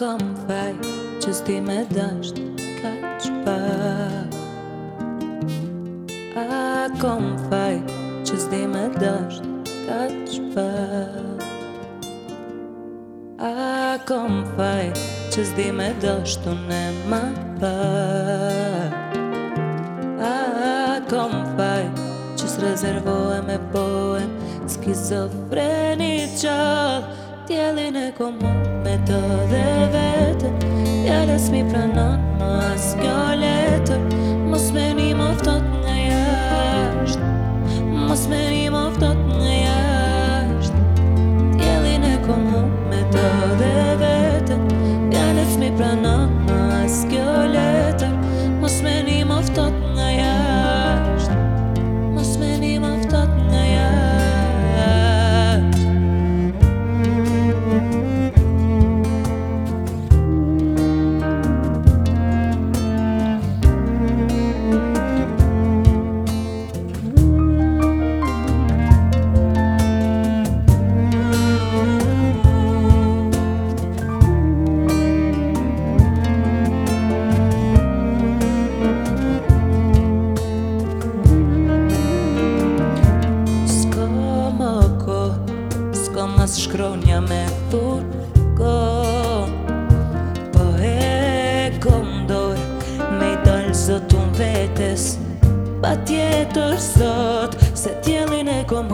kam faj që s'ti me dasht ka që pa A kom faj që s'ti me dasht ka që pa A kom faj që s'ti me dasht unë e ma pa A kom faj që s'rezervoj me poen Skizofreni qatë tjelin e komon me të dhe vetë Jeles mi pranon më asgjo letër Mos me një moftot nga jashtë Mos me një moftot nga jashtë Tjelin e konon me të dhe vetë Jeles mi pranon shkronja me thur go Po e kondor me i dalë zotun vetes Pa tjetër sot se tjelin e kom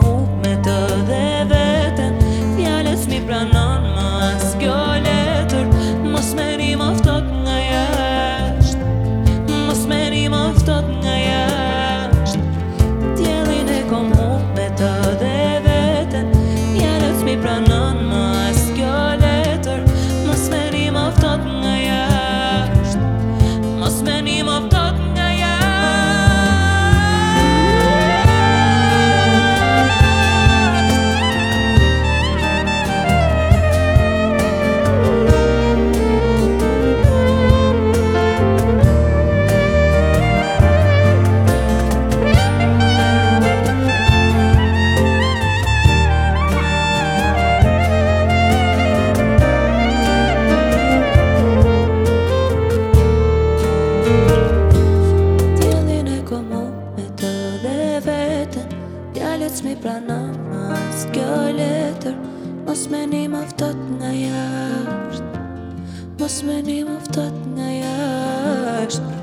pranon mas kjo Mos me një maftot nga jasht Mos me një maftot nga jasht